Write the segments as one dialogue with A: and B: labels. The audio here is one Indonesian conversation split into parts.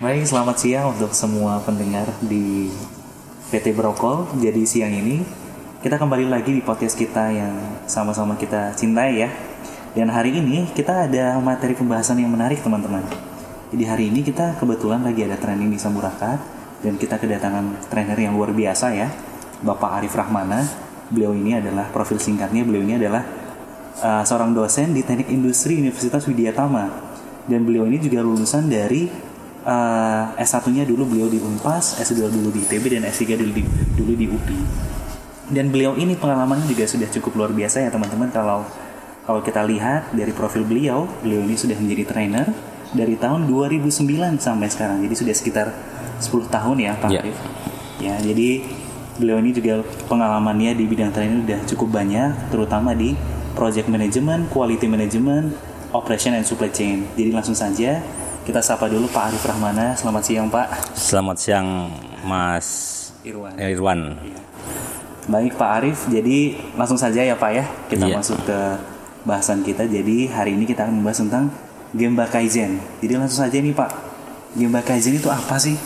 A: Baik, selamat siang untuk semua pendengar di PT Brokol. Jadi siang ini kita kembali lagi di podcast kita yang sama-sama kita cintai ya. Dan hari ini kita ada materi pembahasan yang menarik teman-teman. Jadi hari ini kita kebetulan lagi ada training di Samurakat dan kita kedatangan trainer yang luar biasa ya, Bapak Arif Rahmana. Beliau ini adalah profil singkatnya, beliau ini adalah uh, seorang dosen di Teknik Industri Universitas Widyatama. Dan beliau ini juga lulusan dari uh, S1-nya dulu beliau di Unpas, S2 dulu di ITB dan S3 dulu di dulu di UPI. Dan beliau ini pengalamannya juga sudah cukup luar biasa ya teman-teman kalau kalau kita lihat dari profil beliau, beliau ini sudah menjadi trainer dari tahun 2009 sampai sekarang. Jadi sudah sekitar 10 tahun ya Pak
B: Ya.
A: Arif. Ya, jadi beliau ini juga pengalamannya di bidang trainer udah cukup banyak, terutama di project management, quality management, operation and supply chain. Jadi langsung saja kita sapa dulu Pak Arif Rahmana. Selamat siang Pak
B: Selamat siang Mas
A: Irwan.
B: Irwan.
A: Baik Pak Arif, jadi langsung saja ya Pak ya kita
B: Iya.
A: masuk ke bahasan kita. Jadi hari ini kita akan membahas tentang Gemba Kaizen. Jadi langsung saja nih Pak, Gemba Kaizen itu apa sih?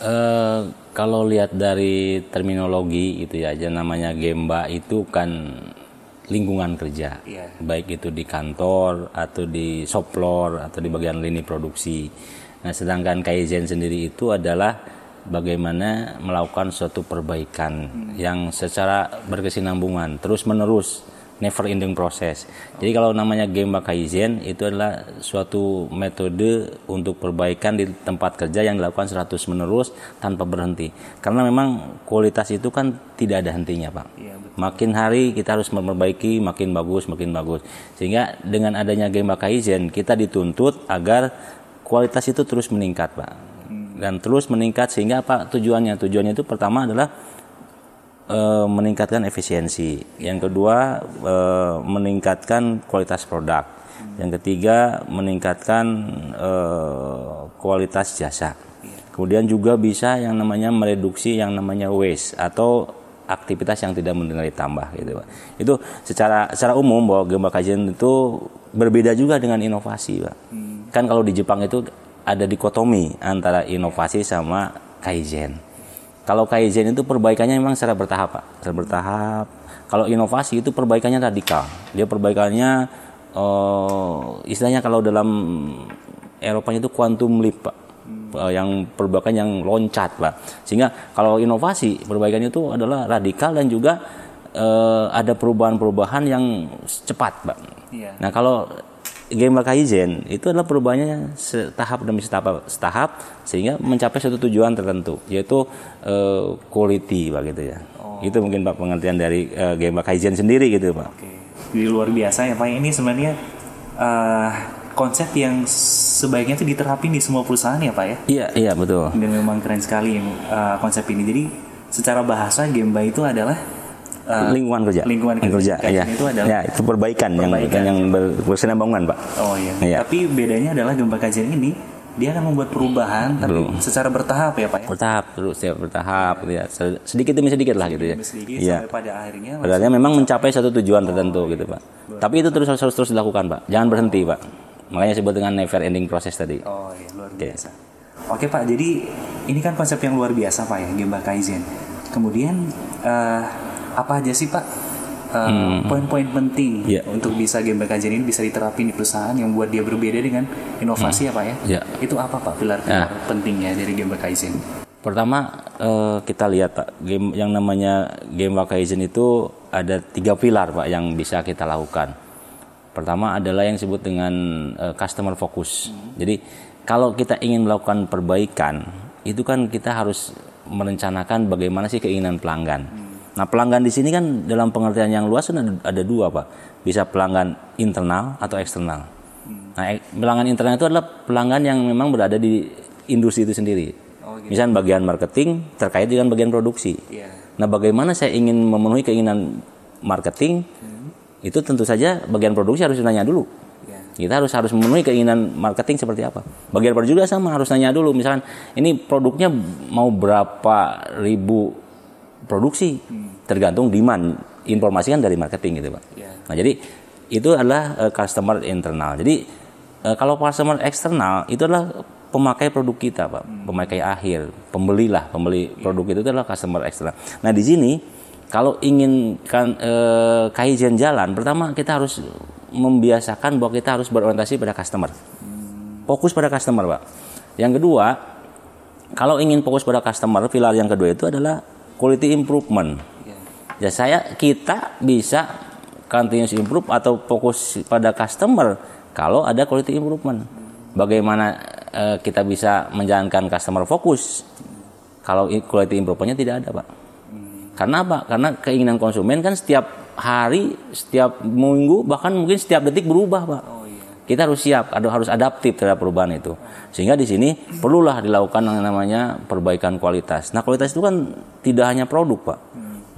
B: Eh, kalau lihat dari terminologi itu ya, aja namanya Gemba itu kan lingkungan kerja,
A: Iya.
B: baik itu di kantor atau di shop floor atau di bagian lini produksi. Nah, sedangkan Kaizen sendiri itu adalah bagaimana melakukan suatu perbaikan yang secara berkesinambungan, terus menerus, never ending proses. Jadi kalau namanya Gemba Kaizen itu adalah suatu metode untuk perbaikan di tempat kerja yang dilakukan 100 menerus tanpa berhenti. Karena memang kualitas itu kan tidak ada hentinya, Pak.
A: Iya, betul.
B: Makin hari kita harus memperbaiki, makin bagus, makin bagus. Sehingga dengan adanya Gemba Kaizen kita dituntut agar kualitas itu terus meningkat, Pak. Dan terus meningkat sehingga apa tujuannya? Tujuannya itu pertama adalah eh, meningkatkan efisiensi. Yang kedua eh, meningkatkan kualitas produk. Yang ketiga meningkatkan eh, kualitas jasa. Kemudian juga bisa yang namanya mereduksi yang namanya waste atau aktivitas yang tidak bernilai tambah gitu Pak. Itu secara secara umum bahwa Gemba Kaizen itu berbeda juga dengan inovasi Pak. Kan kalau di Jepang itu ada dikotomi antara inovasi sama Kaizen. Kalau Kaizen itu perbaikannya memang secara bertahap Pak, secara bertahap. Kalau inovasi itu perbaikannya radikal. Dia perbaikannya eh, istilahnya kalau dalam Eropa itu quantum leap Pak. Eh, yang perbaikan yang loncat Pak. Sehingga kalau inovasi perbaikannya itu adalah radikal dan juga eh, ada perubahan-perubahan yang cepat Pak.
A: Iya.
B: Nah kalau Game Kaizen itu adalah perubahannya setahap demi setahap, setahap sehingga mencapai suatu tujuan tertentu yaitu eh, quality pak gitu ya. Itu mungkin pak pengertian dari eh, Game Kaizen sendiri gitu pak.
A: Oke, jadi luar biasa ya Pak. Ini sebenarnya eh, konsep yang sebaiknya itu diterapin di semua perusahaan ya Pak ya.
B: Iya iya betul.
A: Dan memang keren sekali eh, konsep ini. Jadi secara bahasa Gemba itu adalah eh,
B: lingkungan kerja.
A: lingkungan kerja. Kaizen
B: Iya.
A: itu adalah-
B: Ya, itu perbaikan,
A: Perbaikan.
B: yang yang ber- berkesinambungan pak.
A: Oh iya.
B: Iya.
A: Tapi bedanya adalah Gemba Kaizen ini dia akan membuat perubahan tapi
B: Belum.
A: secara bertahap ya Pak ya.
B: Bertahap terus ya bertahap ya Se- sedikit demi sedikit lah gitu ya.
A: Sedikit
B: Iya.
A: sampai pada akhirnya
B: Padahal memang mencapai satu tujuan tertentu gitu pak. Tapi itu terus harus, terus dilakukan pak. Jangan berhenti pak. Makanya disebut dengan never ending proses tadi.
A: Oh iya luar
B: Oke.
A: biasa. Oke Pak, jadi ini kan konsep yang luar biasa Pak ya, Gemba Kaizen. Kemudian eh, apa aja sih Pak eh, poin-poin penting
B: Iya.
A: untuk bisa Gemba Kaizen ini bisa diterapin di perusahaan yang buat dia berbeda dengan inovasi ya Pak ya?
B: Iya.
A: Itu apa Pak pilar-pilar pentingnya dari Gemba Kaizen?
B: Pertama eh, kita lihat pak, game yang namanya game Kaizen itu ada tiga pilar pak yang bisa kita lakukan. Pertama adalah yang disebut dengan eh, customer focus. Jadi kalau kita ingin melakukan perbaikan, itu kan kita harus merencanakan bagaimana sih keinginan pelanggan. Nah pelanggan di sini kan dalam pengertian yang luas kan ada, ada dua pak, bisa pelanggan internal atau eksternal. Nah ek- pelanggan internal itu adalah pelanggan yang memang berada di industri itu sendiri.
A: Oh, gitu.
B: Misalnya bagian marketing terkait dengan bagian produksi.
A: Iya.
B: Nah, bagaimana saya ingin memenuhi keinginan marketing? Itu tentu saja bagian produksi harus nanya dulu.
A: Iya.
B: Kita harus harus memenuhi keinginan marketing seperti apa. Bagian produksi juga sama harus nanya dulu. Misalkan ini produknya mau berapa ribu produksi, tergantung demand. Informasi kan dari marketing gitu, Pak.
A: Iya.
B: Nah, jadi itu adalah eh, customer internal. Jadi eh, kalau customer eksternal itu adalah pemakai produk kita, Pak. Pemakai akhir, pembeli lah, pembeli produk itu adalah customer ekstra. Nah, di sini kalau ingin kan eh, kaizen jalan, pertama kita harus membiasakan bahwa kita harus berorientasi pada customer. Fokus pada customer, Pak. Yang kedua, kalau ingin fokus pada customer, pilar yang kedua itu adalah quality improvement. Ya saya kita bisa continuous improve atau fokus pada customer kalau ada quality improvement. Bagaimana eh, kita bisa menjalankan customer fokus kalau quality improvementnya tidak ada, Pak? Karena apa? Karena keinginan konsumen kan setiap hari, setiap minggu, bahkan mungkin setiap detik berubah, Pak. Kita harus siap, harus adaptif terhadap perubahan itu. Sehingga di sini perlulah dilakukan yang namanya perbaikan kualitas. Nah, kualitas itu kan tidak hanya produk, Pak.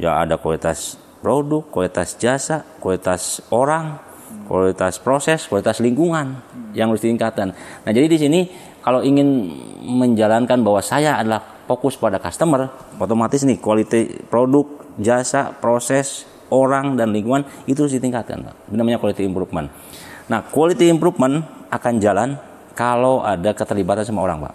B: Ya ada kualitas produk, kualitas jasa, kualitas orang, kualitas proses, kualitas lingkungan yang harus ditingkatkan. Nah, jadi di sini kalau ingin menjalankan bahwa saya adalah fokus pada customer, otomatis nih quality produk, jasa, proses, orang dan lingkungan itu harus ditingkatkan, Pak. Namanya quality improvement. Nah, quality improvement akan jalan kalau ada keterlibatan sama orang, Pak.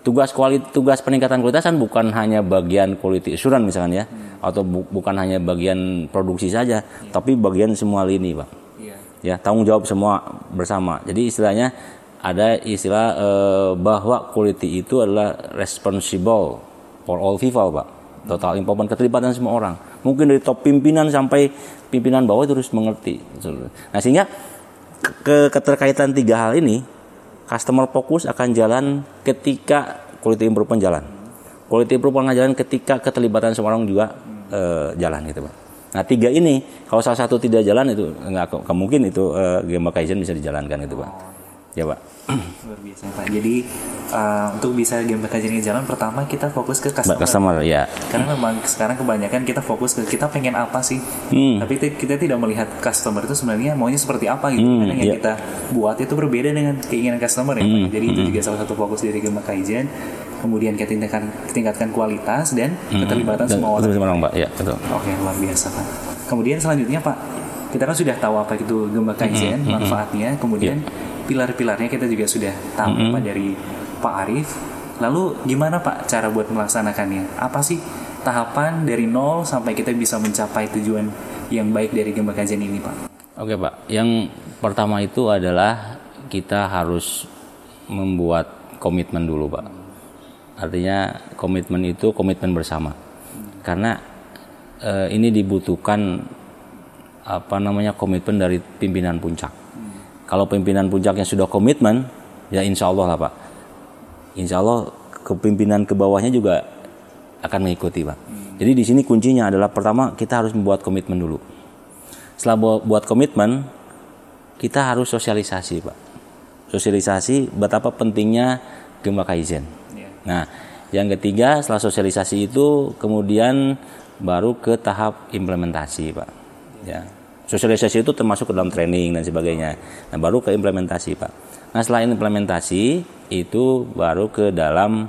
B: Tugas kuali, tugas peningkatan kualitas kan bukan hanya bagian quality assurance misalkan ya, atau bu- bukan hanya bagian produksi saja, tapi bagian semua lini, Pak
A: Iya.
B: ya tanggung jawab semua bersama jadi istilahnya ada istilah eh, bahwa quality itu adalah responsible for all people pak total improvement keterlibatan semua orang. Mungkin dari top pimpinan sampai pimpinan bawah itu harus mengerti. Nah sehingga ke keterkaitan tiga hal ini customer fokus akan jalan ketika quality improvement jalan. Quality improvement jalan ketika keterlibatan semua orang juga eh, jalan gitu pak. Nah tiga ini kalau salah satu tidak jalan itu nggak mungkin itu uh, Gemba Kaizen bisa dijalankan itu pak. Ya pak.
A: Luar biasa Pak. Jadi uh, untuk bisa game kajian ini jalan, pertama kita fokus ke customer.
B: customer ya.
A: Karena memang sekarang kebanyakan kita fokus ke kita pengen apa sih,
B: Hmm.
A: tapi kita tidak melihat customer itu sebenarnya maunya seperti apa gitu.
B: Hmm,
A: Karena yang
B: iya.
A: kita buat itu berbeda dengan keinginan customer ya. Pak.
B: Hmm,
A: Jadi itu juga salah satu fokus dari Gemma Kaizen. Kemudian kita tingkatkan, tingkatkan kualitas dan keterlibatan
B: Dan-
A: semua orang.
B: semua orang pak. Ya betul.
A: Oke, luar biasa Pak. Kemudian selanjutnya Pak, kita kan sudah tahu apa itu Gemba Kaizen, manfaatnya. Kemudian pilar-pilarnya kita juga sudah tahu Pak dari Pak Arif. Lalu gimana Pak cara buat melaksanakannya? Apa sih tahapan dari nol sampai kita bisa mencapai tujuan yang baik dari Gemba Kaizen ini Pak?
B: Oke pak. Yang pertama itu adalah kita harus membuat komitmen dulu pak. Artinya komitmen itu komitmen bersama. Karena eh, ini dibutuhkan apa namanya komitmen dari pimpinan puncak. Kalau pimpinan puncaknya sudah komitmen, ya insya Allah lah pak. Insya Allah kepimpinan ke bawahnya juga akan mengikuti pak. Jadi di sini kuncinya adalah pertama kita harus membuat komitmen dulu. Setelah buat, buat komitmen, kita harus sosialisasi pak. Sosialisasi betapa pentingnya Gemba Kaizen.
A: Ya.
B: Nah, yang ketiga setelah sosialisasi itu kemudian baru ke tahap implementasi, Pak. Ya. Sosialisasi itu termasuk ke dalam training dan sebagainya. Nah, baru ke implementasi, Pak. Nah, setelah implementasi itu baru ke dalam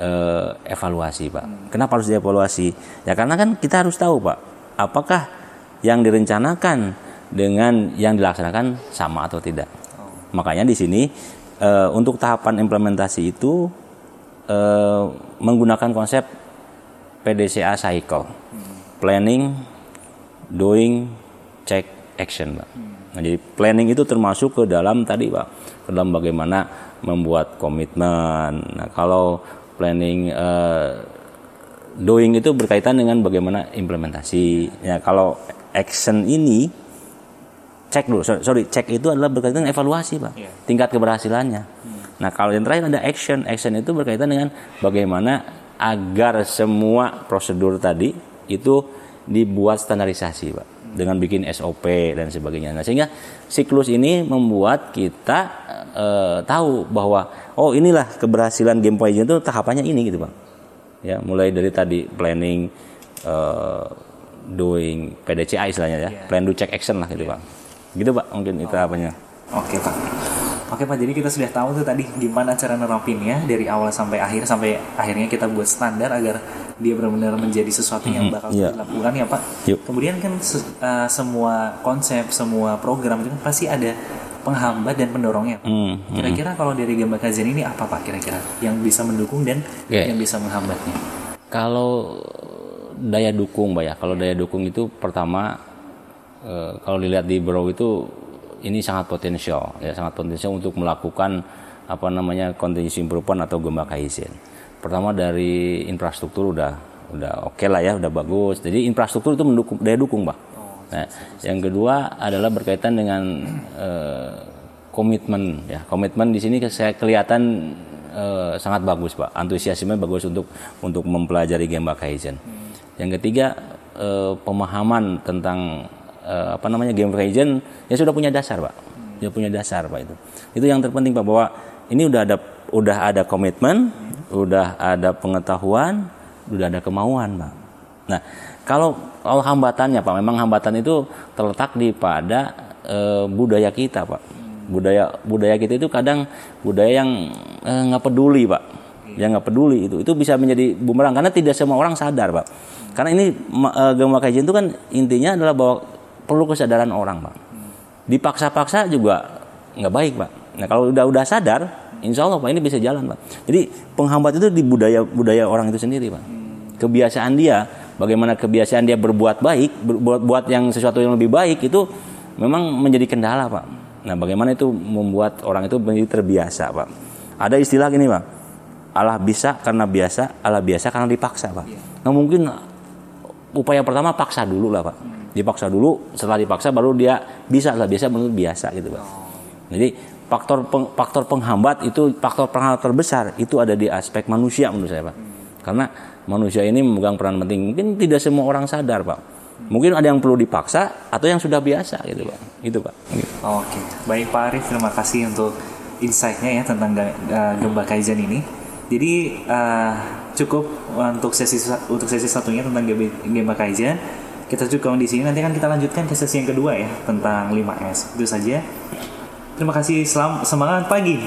B: eh, evaluasi, Pak. Kenapa harus dievaluasi? Ya karena kan kita harus tahu, Pak, apakah yang direncanakan dengan yang dilaksanakan sama atau tidak. Makanya di sini eh, untuk tahapan implementasi itu eh, menggunakan konsep PDCA cycle, planning, doing, check, action, pak. Nah, jadi planning itu termasuk ke dalam tadi, pak, ke dalam bagaimana membuat komitmen. Nah, kalau planning eh, doing itu berkaitan dengan bagaimana implementasi. Ya, kalau action ini cek dulu sorry, sorry, cek itu adalah berkaitan dengan evaluasi pak
A: Iya.
B: tingkat keberhasilannya nah kalau yang terakhir ada action action itu berkaitan dengan bagaimana agar semua prosedur tadi itu dibuat standarisasi pak dengan bikin SOP dan sebagainya. Nah sehingga siklus ini membuat kita eh, tahu bahwa oh inilah keberhasilan game Poison itu tahapannya ini gitu pak ya mulai dari tadi planning eh, doing PDCA istilahnya ya.
A: Iya.
B: plan do check action lah gitu pak gitu pak mungkin itu apanya
A: Oke Pak. Oke Pak, jadi kita sudah tahu tuh tadi gimana cara nerapinnya dari awal sampai akhir sampai akhirnya kita buat standar agar dia benar-benar menjadi sesuatu yang bakal
B: iya.
A: dilakukan ya Pak.
B: Yuk.
A: Kemudian kan uh, semua konsep, semua program itu kan pasti ada penghambat dan pendorongnya. Pak.
B: Hmm, hmm.
A: Kira-kira kalau dari Gemba Kaizen ini apa Pak kira-kira yang bisa mendukung dan
B: Oke.
A: yang bisa menghambatnya?
B: Kalau daya dukung, Mbak ya. Kalau daya dukung itu pertama eh, kalau dilihat di Bro itu ini sangat potensial ya, sangat potensial untuk melakukan apa namanya continuous improvement atau gemba kaizen. Pertama dari infrastruktur udah udah oke lah ya, udah bagus. Jadi infrastruktur itu mendukung daya dukung, Mbak. Nah, yang kedua adalah berkaitan dengan eh, komitmen ya. Komitmen di sini saya kelihatan eh, sangat bagus, Pak. Antusiasme bagus untuk untuk mempelajari Gemba Kaizen. Yang ketiga eh, pemahaman tentang eh, apa namanya Gemba Kaizen ya sudah punya dasar, Pak. Sudah punya dasar, Pak itu. Itu yang terpenting, Pak, bahwa ini udah ada udah ada komitmen, udah ada pengetahuan, udah ada kemauan, Pak. Nah, kalau kalau hambatannya, Pak, memang hambatan itu terletak di pada eh, budaya kita, Pak. Budaya budaya kita itu kadang budaya yang eh, nggak peduli, Pak. Yang nggak peduli itu itu bisa menjadi bumerang karena tidak semua orang sadar, Pak. Karena ini eh, Gemma Kajian itu kan intinya adalah bahwa perlu kesadaran orang, Pak. Dipaksa-paksa juga nggak baik, Pak. Nah, kalau udah udah sadar, insya Allah Pak ini bisa jalan, Pak. Jadi penghambat itu di budaya budaya orang itu sendiri, Pak. Kebiasaan dia, bagaimana kebiasaan dia berbuat baik, berbuat buat yang sesuatu yang lebih baik itu memang menjadi kendala, Pak. Nah, bagaimana itu membuat orang itu menjadi terbiasa, Pak. Ada istilah gini, Pak. Allah bisa karena biasa, Allah biasa karena dipaksa, Pak. Nah, mungkin upaya pertama paksa dulu lah, Pak. Dipaksa dulu, setelah dipaksa baru dia bisa lah, biasa menurut biasa gitu, Pak. Jadi faktor peng- faktor penghambat itu faktor penghambat terbesar itu ada di aspek manusia menurut saya pak. Karena manusia ini memegang peran penting. Mungkin tidak semua orang sadar pak. Mungkin ada yang perlu dipaksa atau yang sudah biasa gitu pak. Itu pak.
A: Oke, baik Pak Arif, terima kasih untuk insight-nya ya tentang ga- Gemba Kaizen ini. Jadi eh, cukup untuk sesi untuk sesi satunya tentang Gemba Kaizen. Kita cukup di sini. Nanti akan kita lanjutkan ke sesi yang kedua ya tentang 5S. Itu saja. Terima kasih. Selam, semangat pagi.